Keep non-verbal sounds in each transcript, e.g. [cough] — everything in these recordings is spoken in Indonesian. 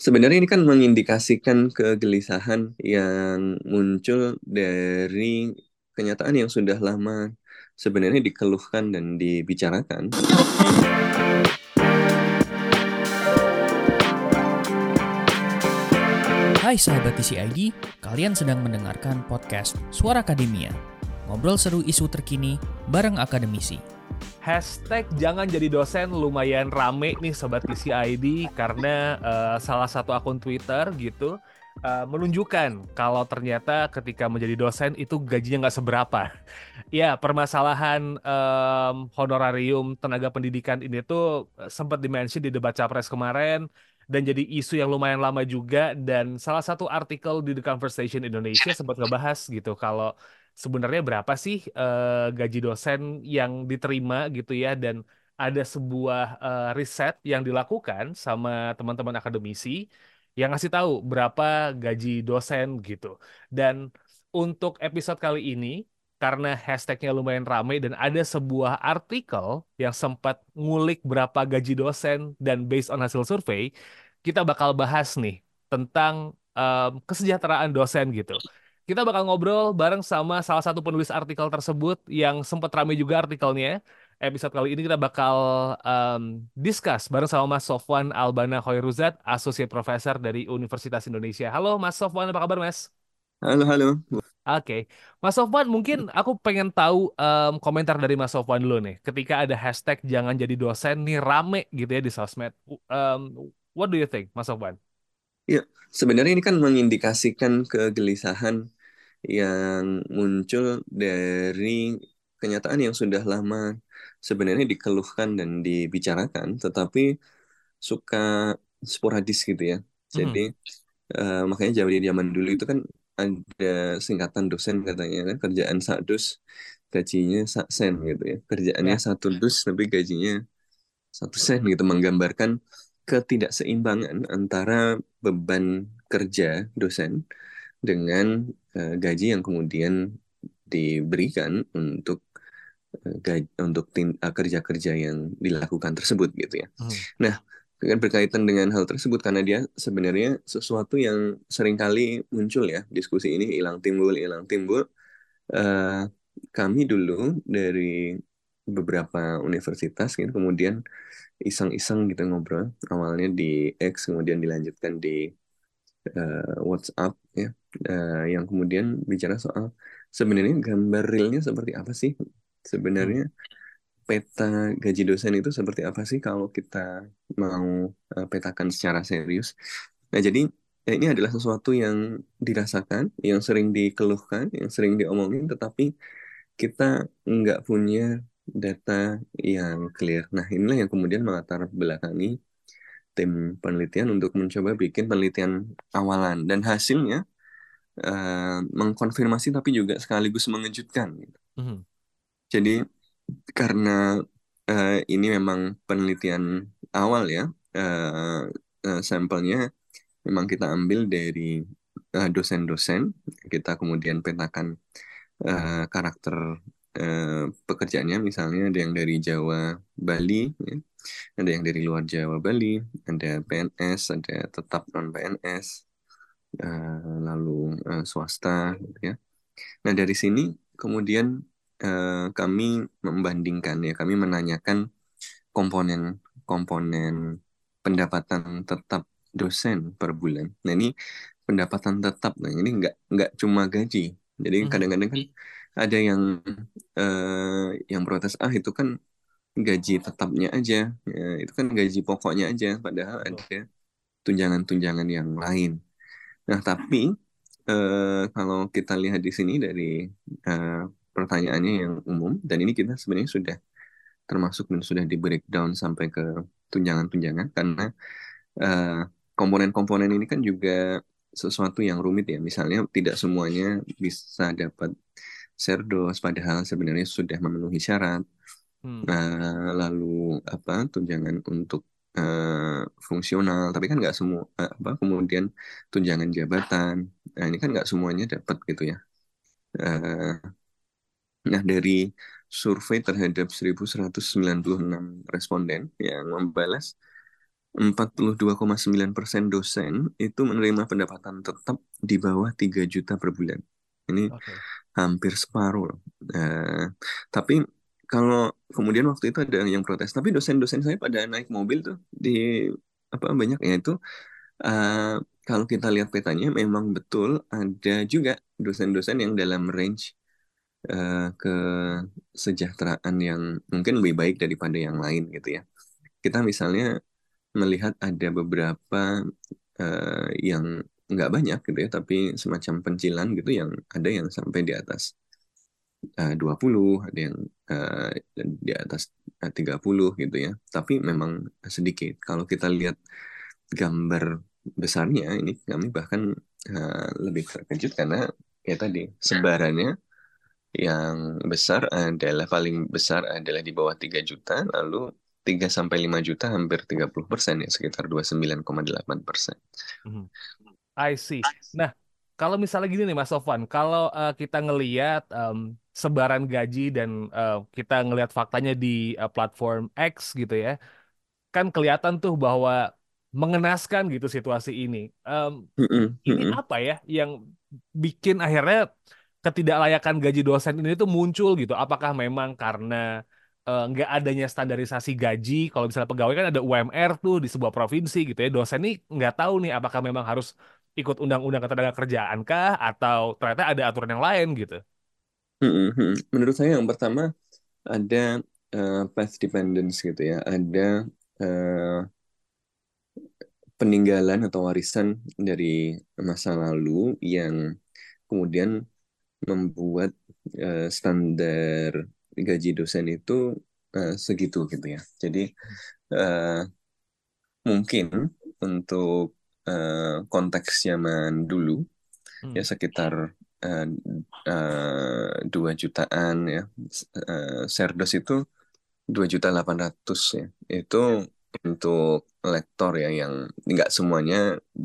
Sebenarnya ini kan mengindikasikan kegelisahan yang muncul dari kenyataan yang sudah lama sebenarnya dikeluhkan dan dibicarakan. Hai sahabat TCID, kalian sedang mendengarkan podcast Suara Akademia. Ngobrol seru isu terkini bareng akademisi. Hashtag jangan jadi dosen lumayan rame nih sobat TCID karena uh, salah satu akun Twitter gitu uh, menunjukkan kalau ternyata ketika menjadi dosen itu gajinya nggak seberapa. [laughs] ya permasalahan um, honorarium tenaga pendidikan ini tuh sempat dimention di debat capres kemarin dan jadi isu yang lumayan lama juga dan salah satu artikel di The Conversation Indonesia sempat ngebahas gitu kalau sebenarnya berapa sih uh, gaji dosen yang diterima gitu ya dan ada sebuah uh, riset yang dilakukan sama teman-teman akademisi yang ngasih tahu berapa gaji dosen gitu. Dan untuk episode kali ini karena hashtagnya lumayan ramai dan ada sebuah artikel yang sempat ngulik berapa gaji dosen dan based on hasil survei, kita bakal bahas nih tentang um, kesejahteraan dosen gitu. Kita bakal ngobrol bareng sama salah satu penulis artikel tersebut yang sempat ramai juga artikelnya. Episode kali ini kita bakal um, discuss bareng sama Mas Sofwan Albana Khoiruzat, Associate Professor dari Universitas Indonesia. Halo Mas Sofwan, apa kabar Mas? Halo, halo. Oke, okay. Mas Sofwan, mungkin aku pengen tahu um, komentar dari Mas Sofwan dulu nih. Ketika ada hashtag jangan jadi dosen nih rame gitu ya di sosmed. Um, what do you think, Mas Sofwan? Ya, sebenarnya ini kan mengindikasikan kegelisahan yang muncul dari kenyataan yang sudah lama sebenarnya dikeluhkan dan dibicarakan, tetapi suka sporadis gitu ya. Jadi mm. uh, makanya zaman zaman dulu itu kan ada singkatan dosen katanya kan kerjaan sadus gajinya sen gitu ya kerjaannya yeah. satu dus tapi gajinya satu sen gitu menggambarkan ketidakseimbangan antara beban kerja dosen dengan uh, gaji yang kemudian diberikan untuk uh, gaji, untuk uh, kerja-kerja yang dilakukan tersebut gitu ya. Hmm. Nah, dengan berkaitan dengan hal tersebut karena dia sebenarnya sesuatu yang sering kali muncul ya diskusi ini hilang timbul hilang timbul. Uh, kami dulu dari beberapa universitas gitu kemudian iseng-iseng gitu ngobrol awalnya di X kemudian dilanjutkan di uh, WhatsApp ya uh, yang kemudian bicara soal sebenarnya gambar realnya seperti apa sih? Sebenarnya peta gaji dosen itu seperti apa sih kalau kita mau uh, petakan secara serius? Nah jadi ini adalah sesuatu yang dirasakan yang sering dikeluhkan yang sering diomongin tetapi kita nggak punya data yang clear. Nah, inilah yang kemudian melatar belakangi tim penelitian untuk mencoba bikin penelitian awalan. Dan hasilnya uh, mengkonfirmasi tapi juga sekaligus mengejutkan. Gitu. Mm -hmm. Jadi karena uh, ini memang penelitian awal ya, uh, uh, sampelnya memang kita ambil dari dosen-dosen, uh, kita kemudian petakan uh, karakter Eh, pekerjaannya misalnya ada yang dari Jawa Bali ya. ada yang dari luar Jawa Bali ada PNS ada tetap non PNS uh, eh, lalu uh, swasta gitu ya. Nah dari sini kemudian uh, kami membandingkan ya kami menanyakan komponen komponen pendapatan tetap dosen per bulan. Nah ini pendapatan tetap nah ini nggak nggak cuma gaji. Jadi hmm. kadang-kadang kan ada yang uh, yang protes ah itu kan gaji tetapnya aja. Ya, itu kan gaji pokoknya aja padahal ada tunjangan-tunjangan yang lain nah tapi uh, kalau kita lihat di sini dari uh, pertanyaannya yang umum dan ini kita sebenarnya sudah termasuk dan sudah di breakdown sampai ke tunjangan-tunjangan karena komponen-komponen uh, ini kan juga sesuatu yang rumit ya misalnya tidak semuanya bisa dapat Serdos padahal sebenarnya sudah memenuhi syarat. Hmm. Uh, lalu apa tunjangan untuk uh, fungsional, tapi kan nggak semua uh, apa kemudian tunjangan jabatan. Nah, ini kan nggak semuanya dapat gitu ya. Uh, nah dari survei terhadap 1196 responden yang membalas 42,9% dosen itu menerima pendapatan tetap di bawah 3 juta per bulan. Ini Oke. hampir separuh. Eh, tapi kalau kemudian waktu itu ada yang protes, tapi dosen-dosen saya pada naik mobil tuh di apa banyak ya itu eh, kalau kita lihat petanya memang betul ada juga dosen-dosen yang dalam range eh, kesejahteraan yang mungkin lebih baik daripada yang lain gitu ya. Kita misalnya melihat ada beberapa eh, yang nggak banyak gitu ya, tapi semacam pencilan gitu yang ada yang sampai di atas eh, 20, ada yang eh, di atas eh, 30 gitu ya. Tapi memang sedikit. Kalau kita lihat gambar besarnya ini kami bahkan eh, lebih terkejut karena ya tadi sebarannya yang besar adalah paling besar adalah di bawah 3 juta, lalu 3 sampai 5 juta hampir 30 persen ya, sekitar 29,8 persen. Mhm. I see. Nah, kalau misalnya gini nih Mas Sofwan, kalau eh, kita ngelihat em, sebaran gaji dan eh, kita ngelihat faktanya di eh, platform X gitu ya, kan kelihatan tuh bahwa mengenaskan gitu situasi ini. Mm-mm, ini apa ya yang bikin akhirnya ketidaklayakan gaji dosen ini tuh muncul gitu? Apakah memang karena nggak adanya standarisasi gaji? Kalau misalnya pegawai kan ada UMR tuh di sebuah provinsi gitu ya. Dosen nih nggak tahu nih apakah memang harus ikut undang-undang ketenaga kerjaan kah atau ternyata ada aturan yang lain gitu? Mm-mm, mm-mm. Menurut saya yang pertama ada eh, path dependence gitu ya, ada eh, peninggalan atau warisan dari masa lalu yang kemudian membuat eh, standar gaji dosen itu eh, segitu gitu ya. Jadi eh, mungkin untuk eh, konteks zaman dulu Hmm. ya sekitar eh, eh, dua jutaan ya. Eh, Serdos itu dua juta delapan ratus ya. Itu untuk lektor ya yang nggak semuanya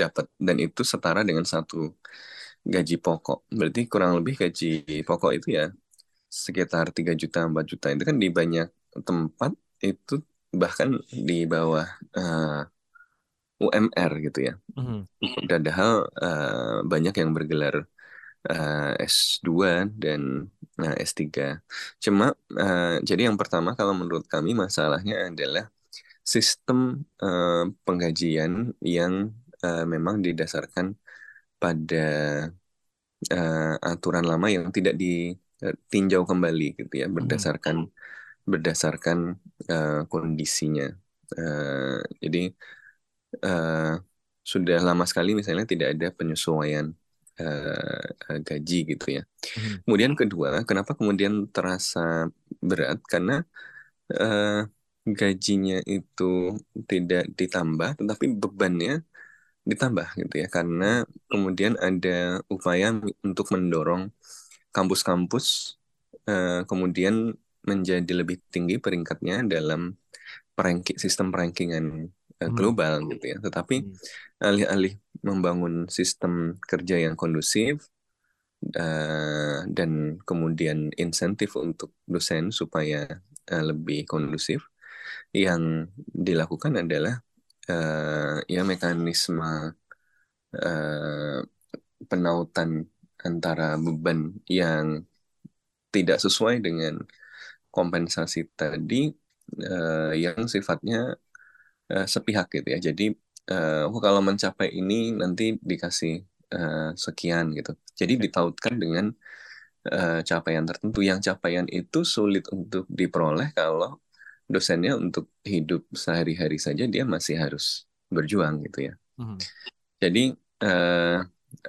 dapat dan itu setara dengan satu gaji pokok. Berarti kurang lebih gaji pokok itu ya sekitar 3 juta 4 juta. Itu kan di banyak tempat itu bahkan di bawah eh, UMR gitu ya. Mhm. Padahal eh, banyak yang bergelar eh, S2 dan nah, S3. Cuma eh, jadi yang pertama kalau menurut kami masalahnya adalah sistem eh, penggajian yang eh, memang didasarkan pada eh, aturan lama yang tidak ditinjau kembali gitu ya Mhm. berdasarkan berdasarkan eh, kondisinya. Eh, jadi eh, sudah lama sekali misalnya tidak ada penyesuaian eh, gaji gitu ya. Mhm. Kemudian kedua, kenapa kemudian terasa berat? Karena eh, gajinya itu tidak ditambah, tetapi bebannya ditambah gitu ya. Karena kemudian ada upaya untuk mendorong kampus-kampus eh, kemudian menjadi lebih tinggi peringkatnya dalam peranking sistem perankingan Mhm. global gitu ya. Tetapi Mhm. alih-alih membangun sistem kerja yang kondusif eh, dan kemudian insentif untuk dosen supaya eh, lebih kondusif, yang dilakukan adalah eh, ya mekanisme eh, penautan antara beban yang tidak sesuai dengan kompensasi tadi eh, yang sifatnya eh, sepihak gitu ya. Jadi eh, oh, kalau mencapai ini nanti dikasih eh, sekian gitu. Jadi ditautkan dengan eh, capaian tertentu. Yang capaian itu sulit untuk diperoleh kalau dosennya untuk hidup sehari-hari saja dia masih harus berjuang gitu ya. Mhm. Jadi eh,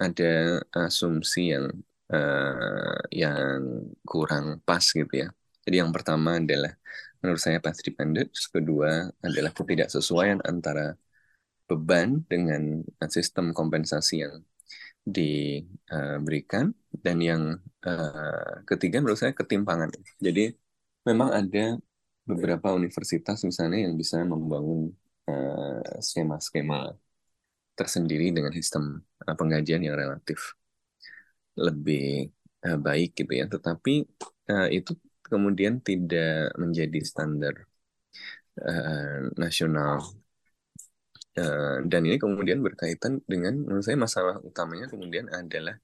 ada asumsi yang eh, yang kurang pas gitu ya. Jadi yang pertama adalah menurut saya path dependent, kedua adalah ketidaksesuaian antara beban dengan sistem kompensasi yang diberikan dan yang eh, ketiga menurut saya ketimpangan. Jadi memang ada beberapa universitas misalnya yang bisa membangun eh, skema-skema tersendiri dengan sistem eh, penggajian yang relatif lebih eh, baik gitu ya. Tetapi eh, itu kemudian tidak menjadi standar eh, nasional uh, dan ini kemudian berkaitan dengan menurut saya masalah utamanya kemudian adalah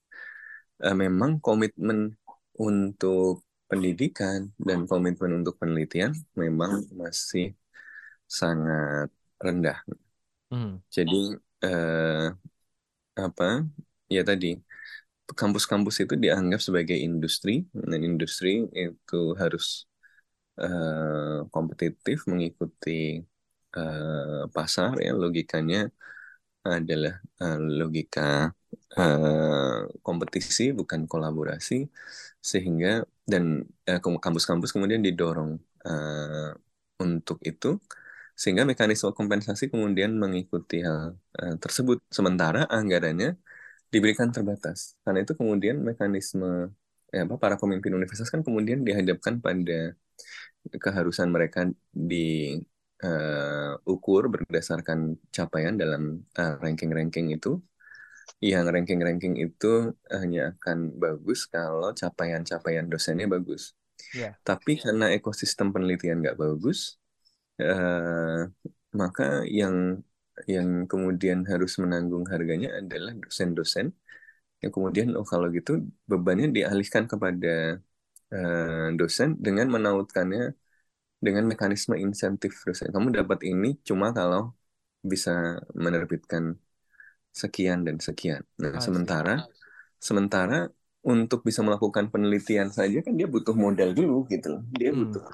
uh, memang komitmen untuk pendidikan dan komitmen untuk penelitian memang masih sangat rendah. Hmm. Jadi uh, apa ya tadi kampus-kampus itu dianggap sebagai industri. Dan industri itu harus uh, kompetitif mengikuti uh, pasar ya. Logikanya adalah uh, logika uh, kompetisi bukan kolaborasi. Sehingga dan kampus-kampus uh, kemudian didorong uh, untuk itu. Sehingga mekanisme kompensasi kemudian mengikuti hal uh, tersebut. Sementara anggarannya diberikan terbatas. Karena itu kemudian mekanisme ya apa para pemimpin universitas kan kemudian dihadapkan pada keharusan mereka diukur eh, uh, berdasarkan capaian dalam ranking ranking-ranking itu. Yang ranking-ranking itu hanya akan bagus kalau capaian-capaian dosennya bagus. Yeah. Tapi karena ekosistem penelitian nggak bagus, uh, maka yang yang kemudian harus menanggung harganya adalah dosen-dosen yang kemudian oh kalau gitu bebannya dialihkan kepada uh, dosen dengan menautkannya dengan mekanisme insentif dosen. Kamu dapat ini cuma kalau bisa menerbitkan sekian dan sekian. Nah, sementara sementara untuk bisa melakukan penelitian saja kan dia butuh modal dulu gitu loh. Dia hmm. butuh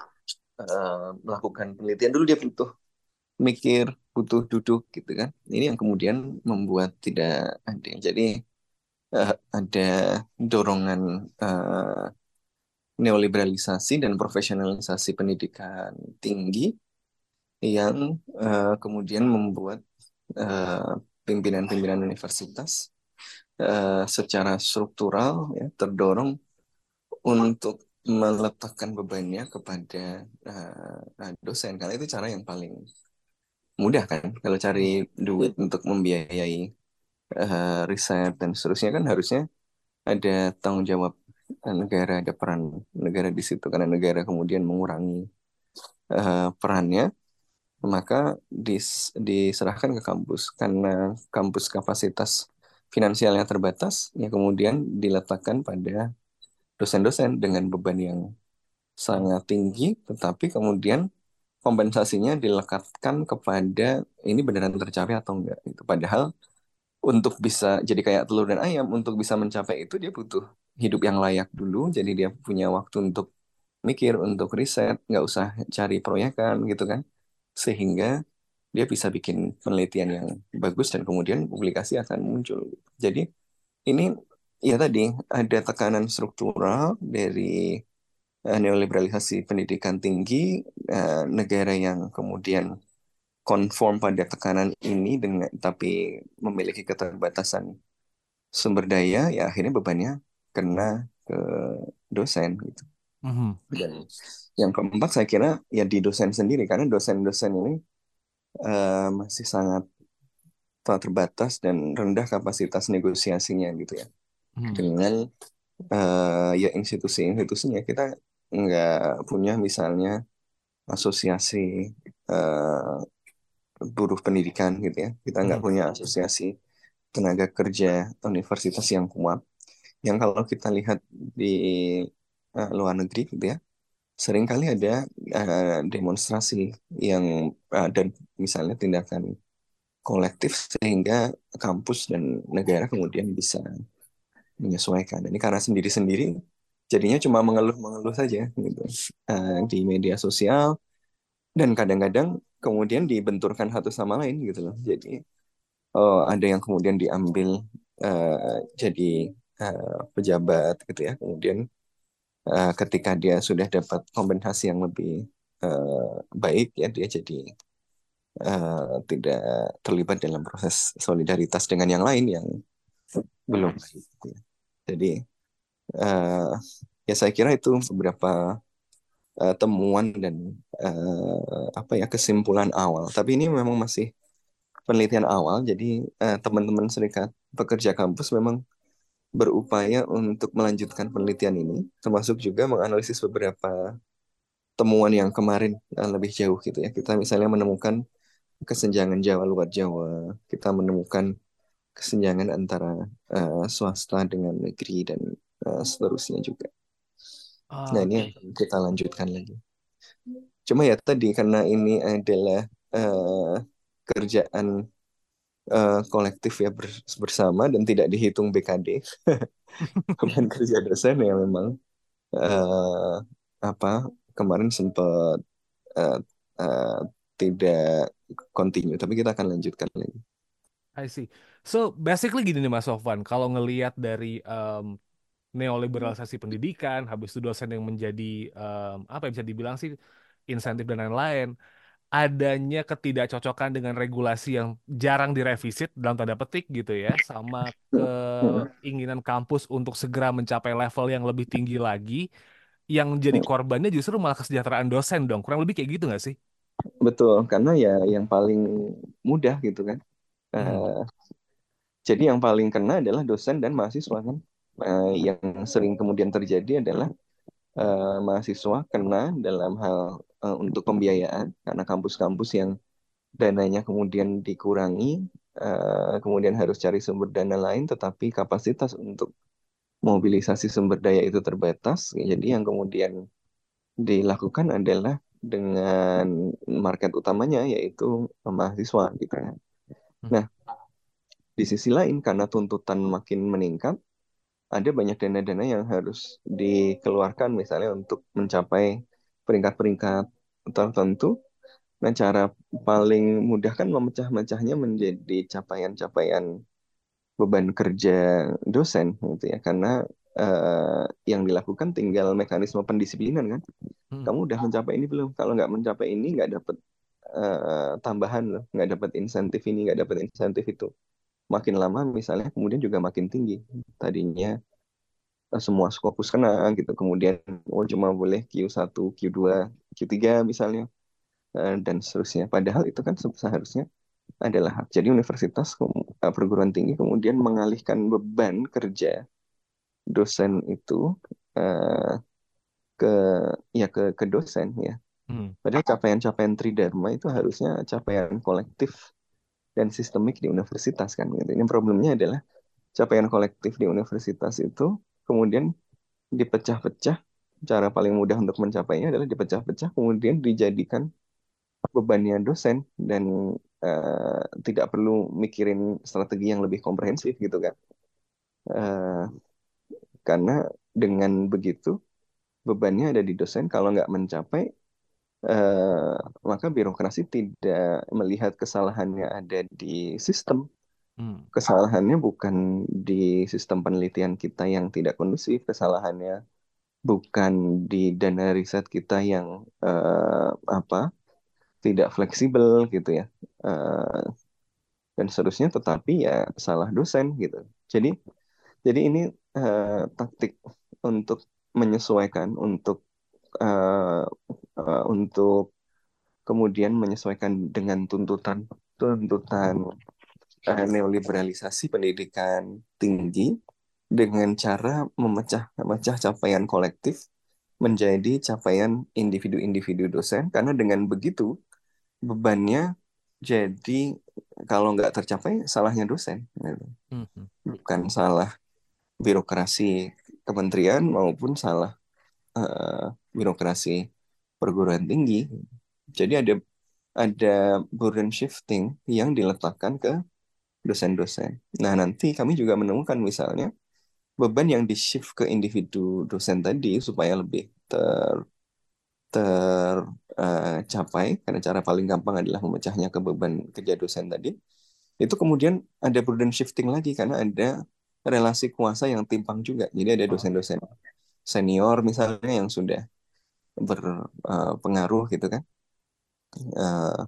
uh, melakukan penelitian dulu dia butuh mikir butuh duduk gitu kan. Ini yang kemudian membuat tidak ada. Jadi uh, ada dorongan uh, neoliberalisasi dan profesionalisasi pendidikan tinggi yang uh, kemudian membuat pimpinan-pimpinan uh, universitas uh, secara struktural ya terdorong untuk meletakkan bebannya kepada uh, dosen. Karena itu cara yang paling mudah kan kalau cari duit untuk membiayai uh, riset dan seterusnya kan harusnya ada tanggung jawab negara ada peran negara di situ. Karena negara kemudian mengurangi uh, perannya maka dis, diserahkan ke kampus. Karena kampus kapasitas finansialnya terbatas ya kemudian diletakkan pada dosen-dosen dengan beban yang sangat tinggi. Tetapi kemudian kompensasinya dilekatkan kepada ini beneran tercapai atau enggak itu padahal untuk bisa jadi kayak telur dan ayam untuk bisa mencapai itu dia butuh hidup yang layak dulu. Jadi dia punya waktu untuk mikir untuk riset nggak usah cari proyekan gitu kan. Sehingga dia bisa bikin penelitian yang bagus dan kemudian publikasi akan muncul. Jadi ini ya tadi ada tekanan struktural dari uh, neoliberalisasi pendidikan tinggi, uh, negara yang kemudian konform pada tekanan ini dengan tapi memiliki keterbatasan sumber daya, ya akhirnya bebannya kena ke dosen gitu. Mm-hmm. Dan yang keempat saya kira ya di dosen sendiri karena dosen-dosen ini uh, masih sangat terbatas dan rendah kapasitas negosiasinya gitu ya hmm. dengan uh, ya institusi-institusinya kita nggak punya misalnya asosiasi uh, buruh pendidikan gitu ya kita nggak hmm. punya asosiasi tenaga kerja universitas yang kuat yang kalau kita lihat di uh, luar negeri gitu ya sering kali ada uh, demonstrasi yang uh, dan misalnya tindakan kolektif sehingga kampus dan negara kemudian bisa menyesuaikan. Ini karena sendiri-sendiri jadinya cuma mengeluh-mengeluh saja gitu uh, di media sosial. Dan kadang-kadang kemudian dibenturkan satu sama lain gitu loh. Jadi oh, ada yang kemudian diambil uh, jadi uh, pejabat gitu ya. Kemudian uh, ketika dia sudah dapat kompensasi yang lebih uh, baik ya dia jadi uh, tidak terlibat dalam proses solidaritas dengan yang lain yang belum baik gitu ya. jadi uh, ya saya kira itu beberapa uh, temuan dan uh, apa ya kesimpulan awal. Tapi ini memang masih penelitian awal, jadi uh, teman-teman serikat pekerja kampus memang berupaya untuk melanjutkan penelitian ini, termasuk juga menganalisis beberapa temuan yang kemarin uh, lebih jauh gitu ya. Kita misalnya menemukan kesenjangan Jawa luar Jawa, kita menemukan kesenjangan antara uh, swasta dengan negeri dan uh, seterusnya juga. Oh, nah ini okay. kita lanjutkan lagi. Cuma ya tadi karena ini adalah uh, kerjaan uh, kolektif ya bersama dan tidak dihitung BKD, [laughs] bukan kerja dosen ya memang uh, apa kemarin sempat uh, uh, tidak continue, tapi kita akan lanjutkan lagi. I see. So basically gini nih Mas Sofwan, kalau ngelihat dari um, neoliberalisasi pendidikan, habis itu dosen yang menjadi um, apa yang bisa dibilang sih insentif dan lain-lain, adanya ketidakcocokan dengan regulasi yang jarang direvisit dalam tanda petik gitu ya, sama keinginan kampus untuk segera mencapai level yang lebih tinggi lagi, yang jadi korbannya justru malah kesejahteraan dosen dong, kurang lebih kayak gitu nggak sih? Betul, karena ya yang paling mudah gitu kan. Hmm. Uh, jadi yang paling kena adalah dosen dan mahasiswa kan. Uh, yang sering kemudian terjadi adalah uh, mahasiswa kena dalam hal uh, untuk pembiayaan karena kampus-kampus yang dananya kemudian dikurangi, uh, kemudian harus cari sumber dana lain, tetapi kapasitas untuk mobilisasi sumber daya itu terbatas. Jadi yang kemudian dilakukan adalah dengan market utamanya yaitu mahasiswa gitu ya. Hmm. Nah, di sisi lain karena tuntutan makin meningkat, ada banyak dana-dana yang harus dikeluarkan misalnya untuk mencapai peringkat-peringkat tertentu. Nah, cara paling mudah kan memecah-mecahnya menjadi capaian-capaian beban kerja dosen gitu ya karena uh, yang dilakukan tinggal mekanisme pendisiplinan kan. Hmm. Kamu udah mencapai ini belum? Kalau nggak mencapai ini nggak dapat uh, tambahan loh, nggak dapat insentif ini, nggak dapat insentif itu. Makin lama misalnya kemudian juga makin tinggi. Tadinya uh, semua skopus kena gitu, kemudian oh cuma boleh Q1, Q2, Q3 misalnya uh, dan seterusnya. Padahal itu kan seharusnya adalah hak. Jadi universitas perguruan tinggi kemudian mengalihkan beban kerja dosen itu uh, ke ya ke ke dosen ya. Hmm. Padahal capaian-capaian tridharma itu harusnya capaian kolektif dan sistemik di universitas kan gitu. Ini problemnya adalah capaian kolektif di universitas itu kemudian dipecah-pecah. Cara paling mudah untuk mencapainya adalah dipecah-pecah kemudian dijadikan bebannya dosen dan uh, tidak perlu mikirin strategi yang lebih komprehensif gitu kan. Uh, karena dengan begitu bebannya ada di dosen kalau nggak mencapai eh, maka birokrasi tidak melihat kesalahannya ada di sistem. Hmm. kesalahannya bukan di sistem penelitian kita yang tidak kondusif kesalahannya bukan di dana riset kita yang eh, apa tidak fleksibel gitu ya. Eh, dan seterusnya tetapi ya salah dosen gitu. Jadi jadi ini uh, taktik untuk menyesuaikan, untuk uh, uh, untuk kemudian menyesuaikan dengan tuntutan tuntutan uh, neoliberalisasi pendidikan tinggi dengan cara memecah memecah capaian kolektif menjadi capaian individu-individu dosen karena dengan begitu bebannya jadi kalau nggak tercapai salahnya dosen gitu. mm-hmm. bukan salah birokrasi kementerian maupun salah uh, birokrasi perguruan tinggi. Jadi ada ada burden shifting yang diletakkan ke dosen-dosen. Nah, nanti kami juga menemukan misalnya beban yang di-shift ke individu dosen tadi supaya lebih ter tercapai uh, karena cara paling gampang adalah memecahnya ke beban kerja dosen tadi. Itu kemudian ada burden shifting lagi karena ada relasi kuasa yang timpang juga. Jadi ada dosen-dosen senior misalnya yang sudah berpengaruh gitu kan. Uh,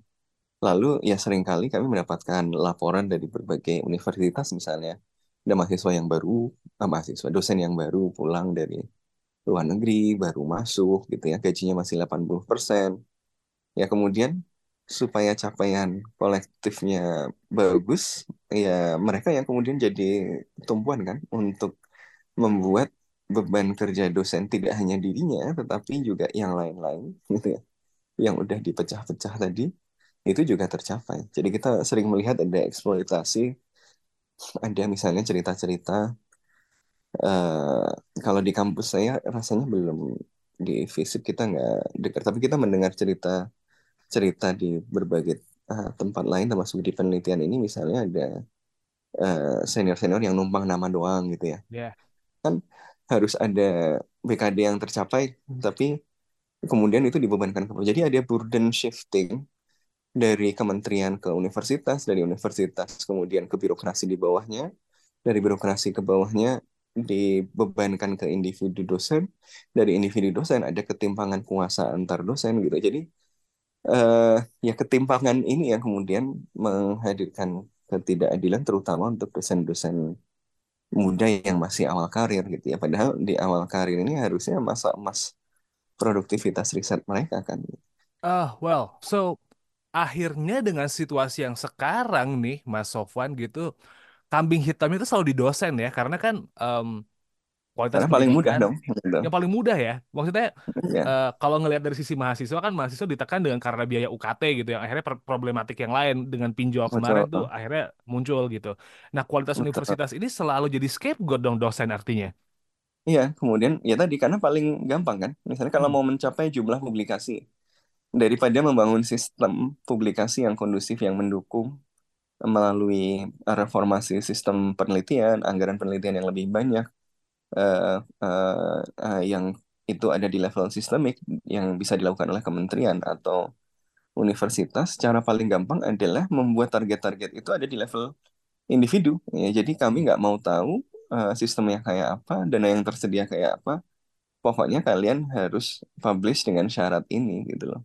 lalu ya sering kali kami mendapatkan laporan dari berbagai universitas misalnya ada mahasiswa yang baru, ah, mahasiswa dosen yang baru pulang dari luar negeri, baru masuk gitu ya, gajinya masih 80%. Ya kemudian supaya capaian kolektifnya bagus, ya mereka yang kemudian jadi tumpuan kan untuk membuat beban kerja dosen tidak hanya dirinya, tetapi juga yang lain-lain, [laughs] gitu ya, yang udah dipecah-pecah tadi, itu juga tercapai. Jadi kita sering melihat ada eksploitasi, ada misalnya cerita-cerita uh, kalau di kampus saya rasanya belum di fisik kita nggak dekat, tapi kita mendengar cerita cerita di berbagai uh, tempat lain termasuk di penelitian ini misalnya ada uh, senior-senior yang numpang nama doang gitu ya. Yeah. Kan harus ada BKD yang tercapai, tapi kemudian itu dibebankan ke jadi ada burden shifting dari kementerian ke universitas dari universitas kemudian ke birokrasi di bawahnya dari birokrasi ke bawahnya dibebankan ke individu dosen dari individu dosen ada ketimpangan kuasa antar dosen gitu. Jadi uh, ya ketimpangan ini yang kemudian menghadirkan ketidakadilan terutama untuk dosen-dosen muda yang masih awal karir gitu ya. Padahal di awal karir ini harusnya masa emas produktivitas riset mereka kan. Ah, uh, well, so akhirnya dengan situasi yang sekarang nih Mas Sofwan gitu kambing hitam itu selalu di dosen ya. Karena kan um, kualitas karena paling mudah dong yang paling mudah ya maksudnya ya. uh, kalau ngelihat dari sisi mahasiswa kan mahasiswa ditekan dengan karena biaya UKT gitu yang akhirnya problematik yang lain dengan pinjol kemarin tuh akhirnya muncul gitu nah kualitas Betul. universitas ini selalu jadi scapegoat dong dosen artinya Iya, kemudian ya tadi karena paling gampang kan. Misalnya kalau hmm. mau mencapai jumlah publikasi, daripada membangun sistem publikasi yang kondusif yang mendukung melalui reformasi sistem penelitian, anggaran penelitian yang lebih banyak, uh, uh, uh, yang itu ada di level sistemik yang bisa dilakukan oleh kementerian atau universitas, cara paling gampang adalah membuat target-target itu ada di level individu. Ya, jadi kami nggak mau tahu uh, sistemnya kayak apa, dana yang tersedia kayak apa. Pokoknya kalian harus publish dengan syarat ini gitu loh.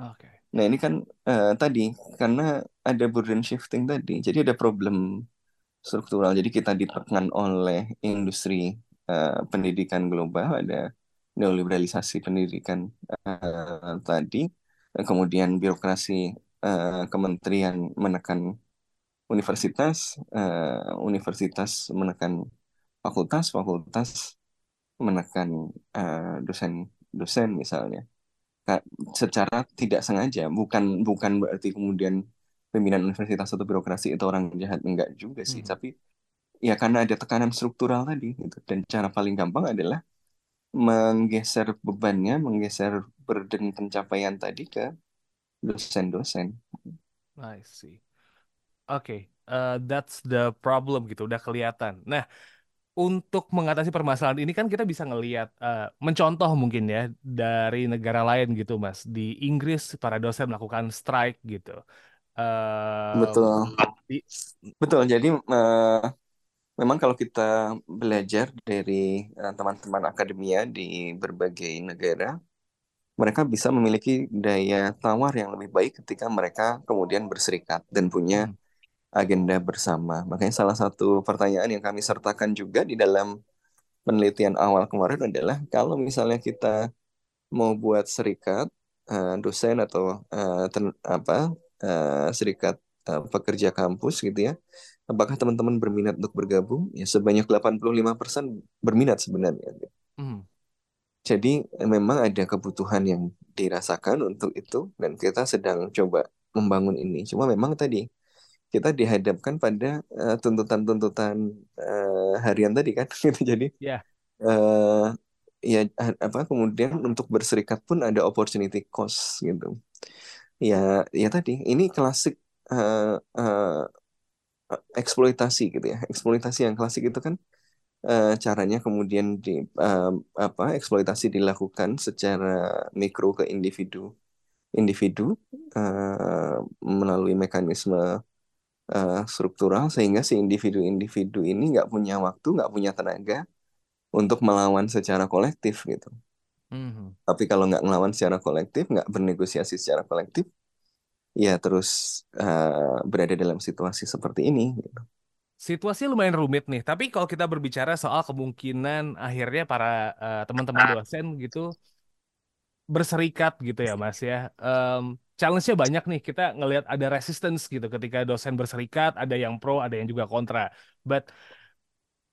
Oke. Nah ini kan uh, tadi karena ada burden shifting tadi, jadi ada problem struktural. Jadi kita ditekan oleh industri uh, pendidikan global, ada neoliberalisasi pendidikan uh, tadi, kemudian birokrasi uh, kementerian menekan universitas, uh, universitas menekan fakultas, fakultas menekan uh, dosen dosen misalnya secara tidak sengaja bukan bukan berarti kemudian pimpinan universitas atau birokrasi itu orang jahat enggak juga sih. Hmm. tapi ya karena ada tekanan struktural tadi gitu dan cara paling gampang adalah menggeser bebannya menggeser burden pencapaian tadi ke dosen-dosen. I see. Oke, okay. uh, that's the problem gitu, udah kelihatan. Nah, untuk mengatasi permasalahan ini kan kita bisa ngelihat uh, mencontoh mungkin ya dari negara lain gitu mas di Inggris para dosen melakukan strike gitu uh, betul di... betul jadi uh, memang kalau kita belajar dari teman-teman uh, akademia di berbagai negara mereka bisa memiliki daya tawar yang lebih baik ketika mereka kemudian berserikat dan punya hmm agenda bersama. Makanya salah satu pertanyaan yang kami sertakan juga di dalam penelitian awal kemarin adalah kalau misalnya kita mau buat serikat uh, dosen atau uh, ten, apa uh, serikat uh, pekerja kampus gitu ya. Apakah teman-teman berminat untuk bergabung? Ya sebanyak 85% berminat sebenarnya. Mm. Jadi memang ada kebutuhan yang dirasakan untuk itu dan kita sedang coba membangun ini. Cuma memang tadi kita dihadapkan pada uh, tuntutan-tuntutan uh, harian tadi kan [laughs] gitu jadi yeah. Ya. uh, ya apa kemudian untuk berserikat pun ada opportunity cost gitu ya ya tadi ini klasik uh, uh, eksploitasi gitu ya eksploitasi yang klasik itu kan uh, caranya kemudian di uh, apa eksploitasi dilakukan secara mikro ke individu individu uh, melalui mekanisme uh, struktural sehingga si individu-individu ini nggak punya waktu, nggak punya tenaga untuk melawan secara kolektif gitu. Mm-hmm. Tapi kalau nggak ngelawan secara kolektif, nggak bernegosiasi secara kolektif, ya terus uh, berada dalam situasi seperti ini. Gitu. Situasi lumayan rumit nih, tapi kalau kita berbicara soal kemungkinan akhirnya para uh, teman-teman dosen gitu berserikat gitu ya Mas ya. Um, challenge-nya banyak nih. Kita ngelihat ada resistance gitu ketika dosen berserikat, ada yang pro, ada yang juga kontra. But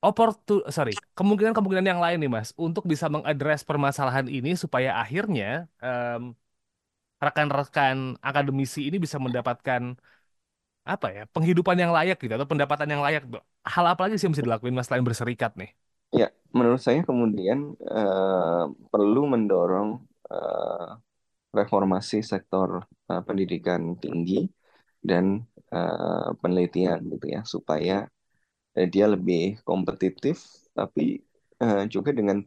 opportun sorry, kemungkinan-kemungkinan yang lain nih Mas untuk bisa mengadres permasalahan ini supaya akhirnya um, rekan-rekan akademisi ini bisa mendapatkan apa ya penghidupan yang layak gitu atau pendapatan yang layak hal apa lagi sih yang bisa dilakuin mas selain berserikat nih? Ya, menurut saya kemudian eh, perlu mendorong eh, reformasi sektor eh, pendidikan tinggi dan eh, penelitian gitu ya, supaya eh, dia lebih kompetitif, tapi eh, juga dengan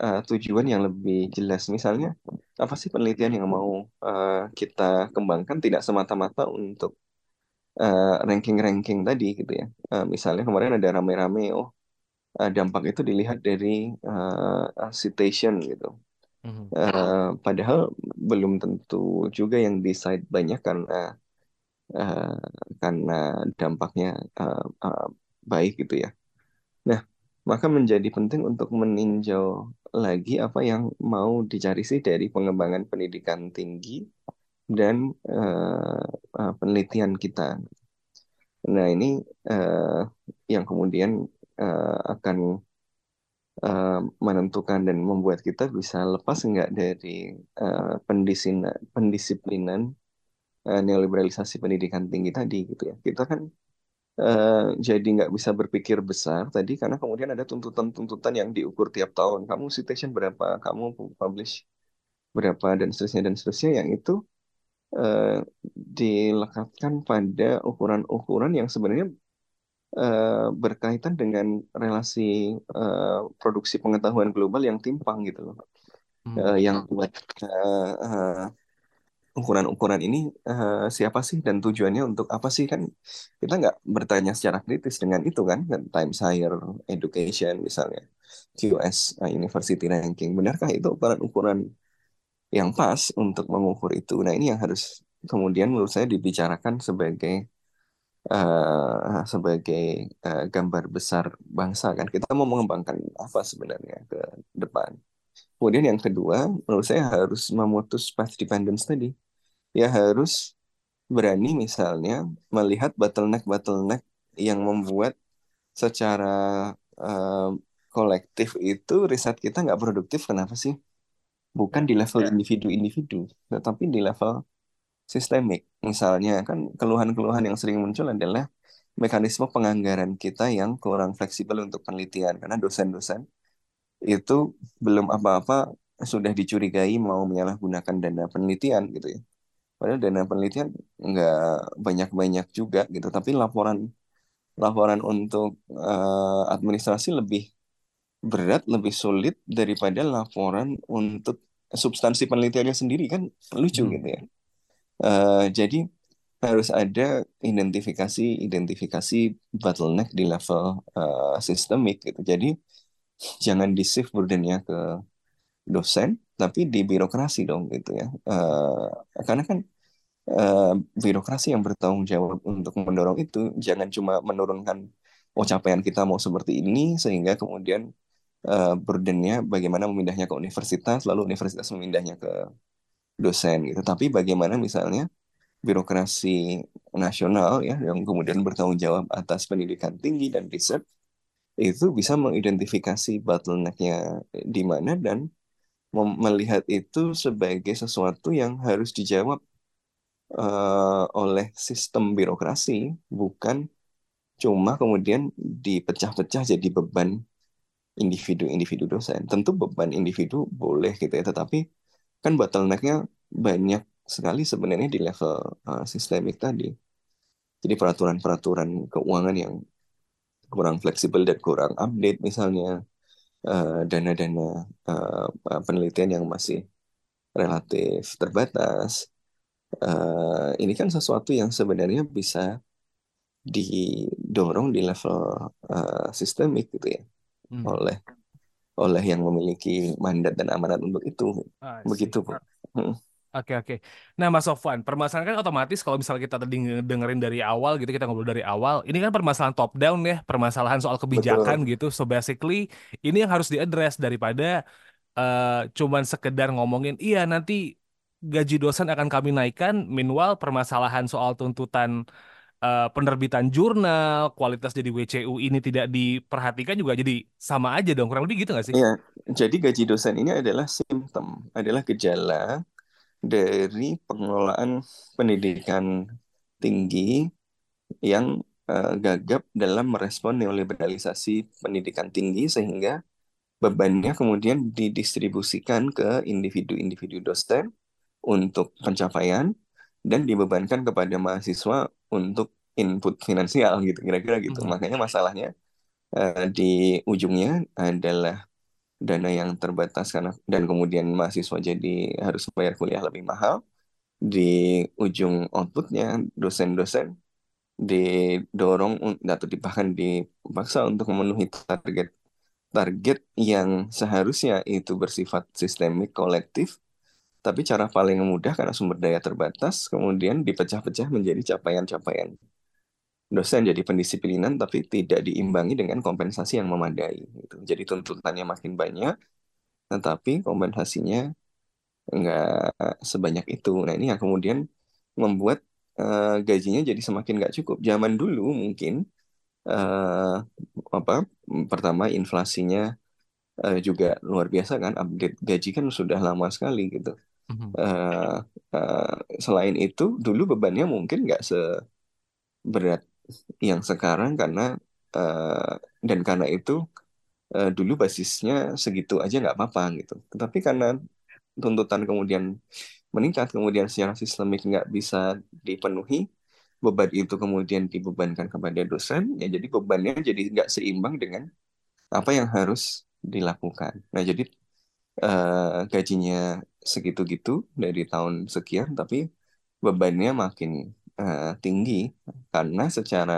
eh, tujuan yang lebih jelas. Misalnya, apa sih penelitian yang mau eh, kita kembangkan tidak semata-mata untuk eh, ranking-ranking tadi gitu ya. Eh, misalnya kemarin ada rame-rame, oh uh, dampak itu dilihat dari uh, citation gitu. Uh, padahal belum tentu juga yang decide banyak karena uh, karena dampaknya uh, uh, baik gitu ya. Nah, maka menjadi penting untuk meninjau lagi apa yang mau dicari sih dari pengembangan pendidikan tinggi dan uh, penelitian kita. Nah, ini uh, yang kemudian uh, akan uh, menentukan dan membuat kita bisa lepas enggak dari uh, pendisiplinan, pendisiplinan uh, neoliberalisasi pendidikan tinggi tadi gitu ya. Kita kan uh, jadi nggak bisa berpikir besar tadi karena kemudian ada tuntutan-tuntutan yang diukur tiap tahun. Kamu citation berapa, kamu publish berapa dan seterusnya dan seterusnya yang itu uh, dilekatkan pada ukuran-ukuran yang sebenarnya uh, berkaitan dengan relasi uh, produksi pengetahuan global yang timpang gitu loh. Hmm. Uh, yang buat uh, uh, ukuran-ukuran ini uh, siapa sih dan tujuannya untuk apa sih? Kan kita nggak bertanya secara kritis dengan itu kan dan Times Higher Education misalnya QS uh, University Ranking. Benarkah itu ukuran-ukuran yang pas untuk mengukur itu? Nah ini yang harus kemudian menurut saya dibicarakan sebagai uh, sebagai uh, gambar besar bangsa kan. Kita mau mengembangkan apa sebenarnya ke depan. Kemudian yang kedua, menurut saya harus memutus path dependence tadi. Ya harus berani misalnya melihat bottleneck-bottleneck yang membuat secara uh, kolektif itu riset kita nggak produktif. Kenapa sih? Bukan di level ya. individu-individu, tetapi di level sistemik. Misalnya kan keluhan-keluhan yang sering muncul adalah mekanisme penganggaran kita yang kurang fleksibel untuk penelitian karena dosen-dosen itu belum apa-apa sudah dicurigai mau menyalahgunakan dana penelitian gitu ya. Padahal dana penelitian nggak banyak-banyak juga gitu, tapi laporan laporan untuk uh, administrasi lebih berat, lebih sulit daripada laporan untuk substansi penelitiannya sendiri kan lucu hmm. gitu ya. Uh, jadi harus ada identifikasi identifikasi bottleneck di level uh, sistemik gitu. Jadi jangan di shift burdennya ke dosen, tapi di birokrasi dong gitu ya. Uh, karena kan uh, birokrasi yang bertanggung jawab untuk mendorong itu jangan cuma menurunkan oh capaian kita mau seperti ini sehingga kemudian uh, burdennya bagaimana memindahnya ke universitas lalu universitas memindahnya ke dosen gitu. Tapi bagaimana misalnya birokrasi nasional ya yang kemudian bertanggung jawab atas pendidikan tinggi dan riset itu bisa mengidentifikasi bottlenecknya di mana dan melihat itu sebagai sesuatu yang harus dijawab uh, oleh sistem birokrasi bukan cuma kemudian dipecah-pecah jadi beban individu-individu dosen. Tentu beban individu boleh gitu ya, tetapi kan bottlenecknya banyak sekali sebenarnya di level uh, sistemik tadi. Jadi peraturan-peraturan keuangan yang kurang fleksibel dan kurang update misalnya uh, dana-dana uh, penelitian yang masih relatif terbatas. Uh, ini kan sesuatu yang sebenarnya bisa didorong di level uh, sistemik gitu ya hmm. oleh oleh yang memiliki mandat dan amanat untuk itu. Ah, Begitu, Pak. Hmm. Oke oke. Nah Mas Sofwan, permasalahan kan otomatis kalau misalnya kita tadi dengerin dari awal gitu, kita ngobrol dari awal, ini kan permasalahan top down ya, permasalahan soal kebijakan Betul. gitu. So basically ini yang harus diadres daripada uh, cuman sekedar ngomongin, iya nanti gaji dosen akan kami naikkan, meanwhile permasalahan soal tuntutan uh, penerbitan jurnal, kualitas jadi WCU ini tidak diperhatikan juga jadi sama aja dong. Kurang lebih gitu nggak sih? Iya, jadi gaji dosen ini adalah simptom, adalah gejala dari pengelolaan pendidikan tinggi yang uh, gagap dalam merespon neoliberalisasi pendidikan tinggi sehingga bebannya kemudian didistribusikan ke individu-individu dosen untuk pencapaian dan dibebankan kepada mahasiswa untuk input finansial gitu kira-kira gitu. Hmm. Makanya masalahnya uh, di ujungnya adalah dana yang terbatas karena dan kemudian mahasiswa jadi harus bayar kuliah lebih mahal. Di ujung outputnya dosen-dosen didorong atau bahkan dipaksa untuk memenuhi target target yang seharusnya itu bersifat sistemik kolektif. Tapi cara paling mudah karena sumber daya terbatas kemudian dipecah-pecah menjadi capaian-capaian dosen jadi pendisiplinan tapi tidak diimbangi dengan kompensasi yang memadai gitu. Jadi tuntutannya makin banyak tetapi kompensasinya nggak sebanyak itu. Nah ini yang kemudian membuat uh, gajinya jadi semakin nggak cukup. Zaman dulu mungkin uh, apa pertama inflasinya uh, juga luar biasa kan update gaji kan sudah lama sekali gitu. Uh, uh, selain itu dulu bebannya mungkin nggak seberat yang sekarang karena uh, dan karena itu uh, dulu basisnya segitu aja nggak apa-apa gitu. Tetapi karena tuntutan kemudian meningkat, kemudian secara sistemik nggak bisa dipenuhi, beban itu kemudian dibebankan kepada dosen, ya jadi bebannya jadi nggak seimbang dengan apa yang harus dilakukan. Nah jadi uh, gajinya segitu-gitu dari tahun sekian, tapi bebannya makin uh, tinggi. Karena secara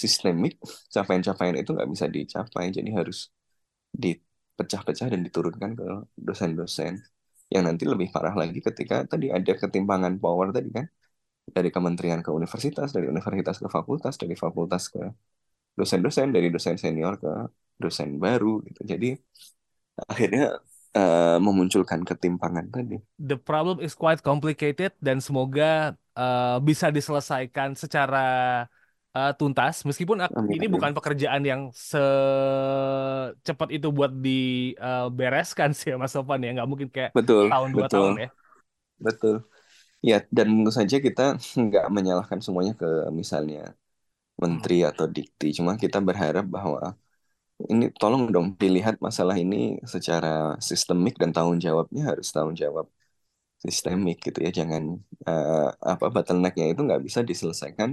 sistemik capaian-capaian itu nggak bisa dicapai. Jadi harus dipecah-pecah dan diturunkan ke dosen-dosen yang nanti lebih parah lagi ketika tadi ada ketimpangan power tadi kan. Dari kementerian ke universitas dari universitas ke fakultas dari fakultas ke dosen-dosen dari dosen senior ke dosen baru gitu. Jadi akhirnya uh, memunculkan ketimpangan tadi. The problem is quite complicated dan semoga uh, bisa diselesaikan secara uh, tuntas meskipun Amin. ini bukan pekerjaan yang secepat itu buat dibereskan uh, sih Mas Sofan ya nggak mungkin kayak betul, tahun dua tahun ya betul ya dan tentu saja kita nggak menyalahkan semuanya ke misalnya menteri hmm. atau dikti cuma kita berharap bahwa ini tolong dong dilihat masalah ini secara sistemik dan tanggung jawabnya harus tanggung jawab sistemik gitu ya. Jangan uh, apa bottlenecknya itu nggak bisa diselesaikan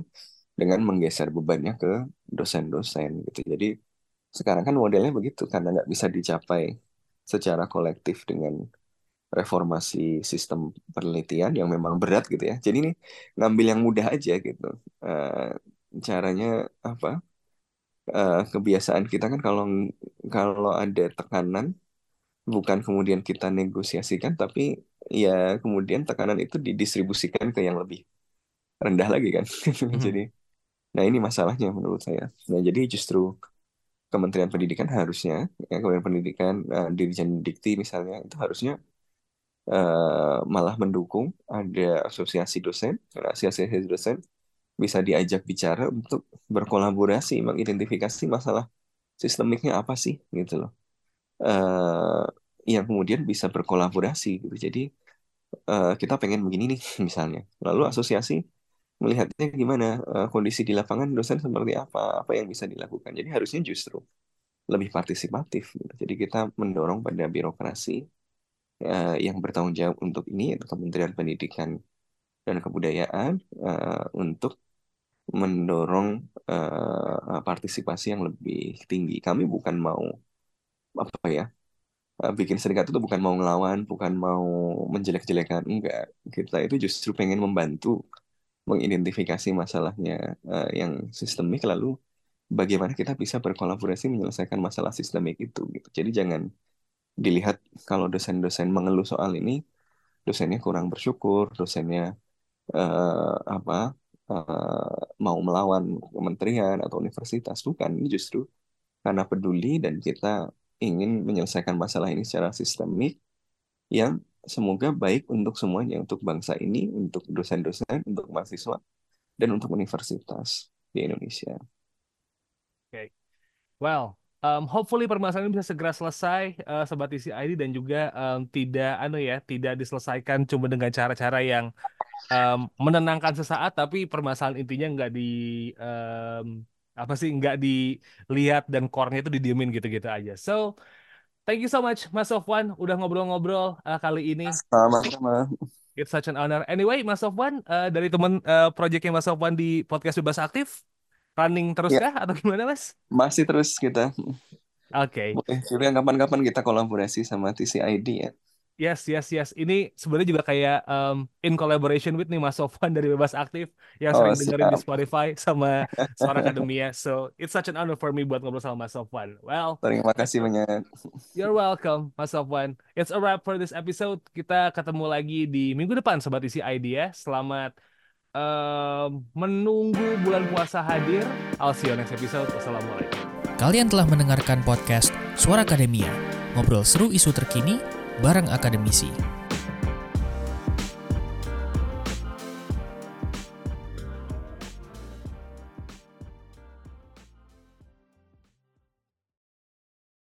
dengan menggeser bebannya ke dosen-dosen gitu. Jadi sekarang kan modelnya begitu karena nggak bisa dicapai secara kolektif dengan reformasi sistem penelitian yang memang berat gitu ya. Jadi ini ngambil yang mudah aja gitu. Uh, caranya apa uh, kebiasaan kita kan kalau kalau ada tekanan bukan kemudian kita negosiasikan tapi ya kemudian tekanan itu didistribusikan ke yang lebih rendah lagi kan [laughs] hmm. jadi nah ini masalahnya menurut saya nah jadi justru Kementerian Pendidikan harusnya ya Kementerian Pendidikan uh, Dirjen Dikti misalnya itu harusnya uh, malah mendukung ada asosiasi dosen asosiasi dosen bisa diajak bicara untuk berkolaborasi mengidentifikasi masalah sistemiknya apa sih gitu loh. Uh, yang kemudian bisa berkolaborasi gitu. Jadi uh, kita pengen begini nih [laughs] misalnya. Lalu asosiasi melihatnya gimana? Uh, kondisi di lapangan dosen seperti apa? Apa yang bisa dilakukan? Jadi harusnya justru lebih partisipatif gitu. jadi kita mendorong pada birokrasi uh, yang bertanggung jawab untuk ini yaitu Kementerian Pendidikan dan Kebudayaan uh, untuk mendorong uh, partisipasi yang lebih tinggi. Kami bukan mau apa ya uh, bikin serikat itu bukan mau ngelawan, bukan mau menjelek-jelekan, enggak. Kita itu justru pengen membantu mengidentifikasi masalahnya uh, yang sistemik, lalu bagaimana kita bisa berkolaborasi menyelesaikan masalah sistemik itu. Gitu. Jadi jangan dilihat kalau dosen-dosen mengeluh soal ini, dosennya kurang bersyukur, dosennya uh, apa uh, mau melawan kementerian atau universitas bukan ini justru karena peduli dan kita ingin menyelesaikan masalah ini secara sistemik yang semoga baik untuk semuanya untuk bangsa ini untuk dosen-dosen untuk mahasiswa dan untuk universitas di Indonesia. Oke, okay. well um, hopefully permasalahan ini bisa segera selesai uh, sobat TCID dan juga um, tidak anu ya tidak diselesaikan cuma dengan cara-cara yang um, menenangkan sesaat tapi permasalahan intinya nggak di um, apa sih nggak dilihat dan core-nya itu didiemin gitu-gitu aja. So thank you so much Mas Sofwan udah ngobrol-ngobrol uh, kali ini. Sama-sama. It's such an honor. Anyway, Mas Sofwan uh, dari teman uh, projectnya Mas Sofwan di podcast bebas aktif running terus ya. kah atau gimana Mas? Masih terus kita. Oke. Okay. Boleh kapan-kapan kita kolaborasi sama TCID ya. Yes, yes, yes. Ini sebenarnya juga kayak um, in collaboration with nih Mas Sofwan dari Bebas Aktif yang oh, sering dengerin di Spotify sama Suara [laughs] Akademia. So it's such an honor for me buat ngobrol sama Mas Sofwan. Well, terima kasih [laughs] banyak. You're welcome, Mas Sofwan. It's a wrap for this episode. Kita ketemu lagi di minggu depan, Sobat Isi ID ya. Selamat um, menunggu bulan puasa hadir. I'll see you next episode. Wassalamualaikum. Kalian telah mendengarkan podcast Suara Akademia. Ngobrol seru isu terkini bareng akademisi.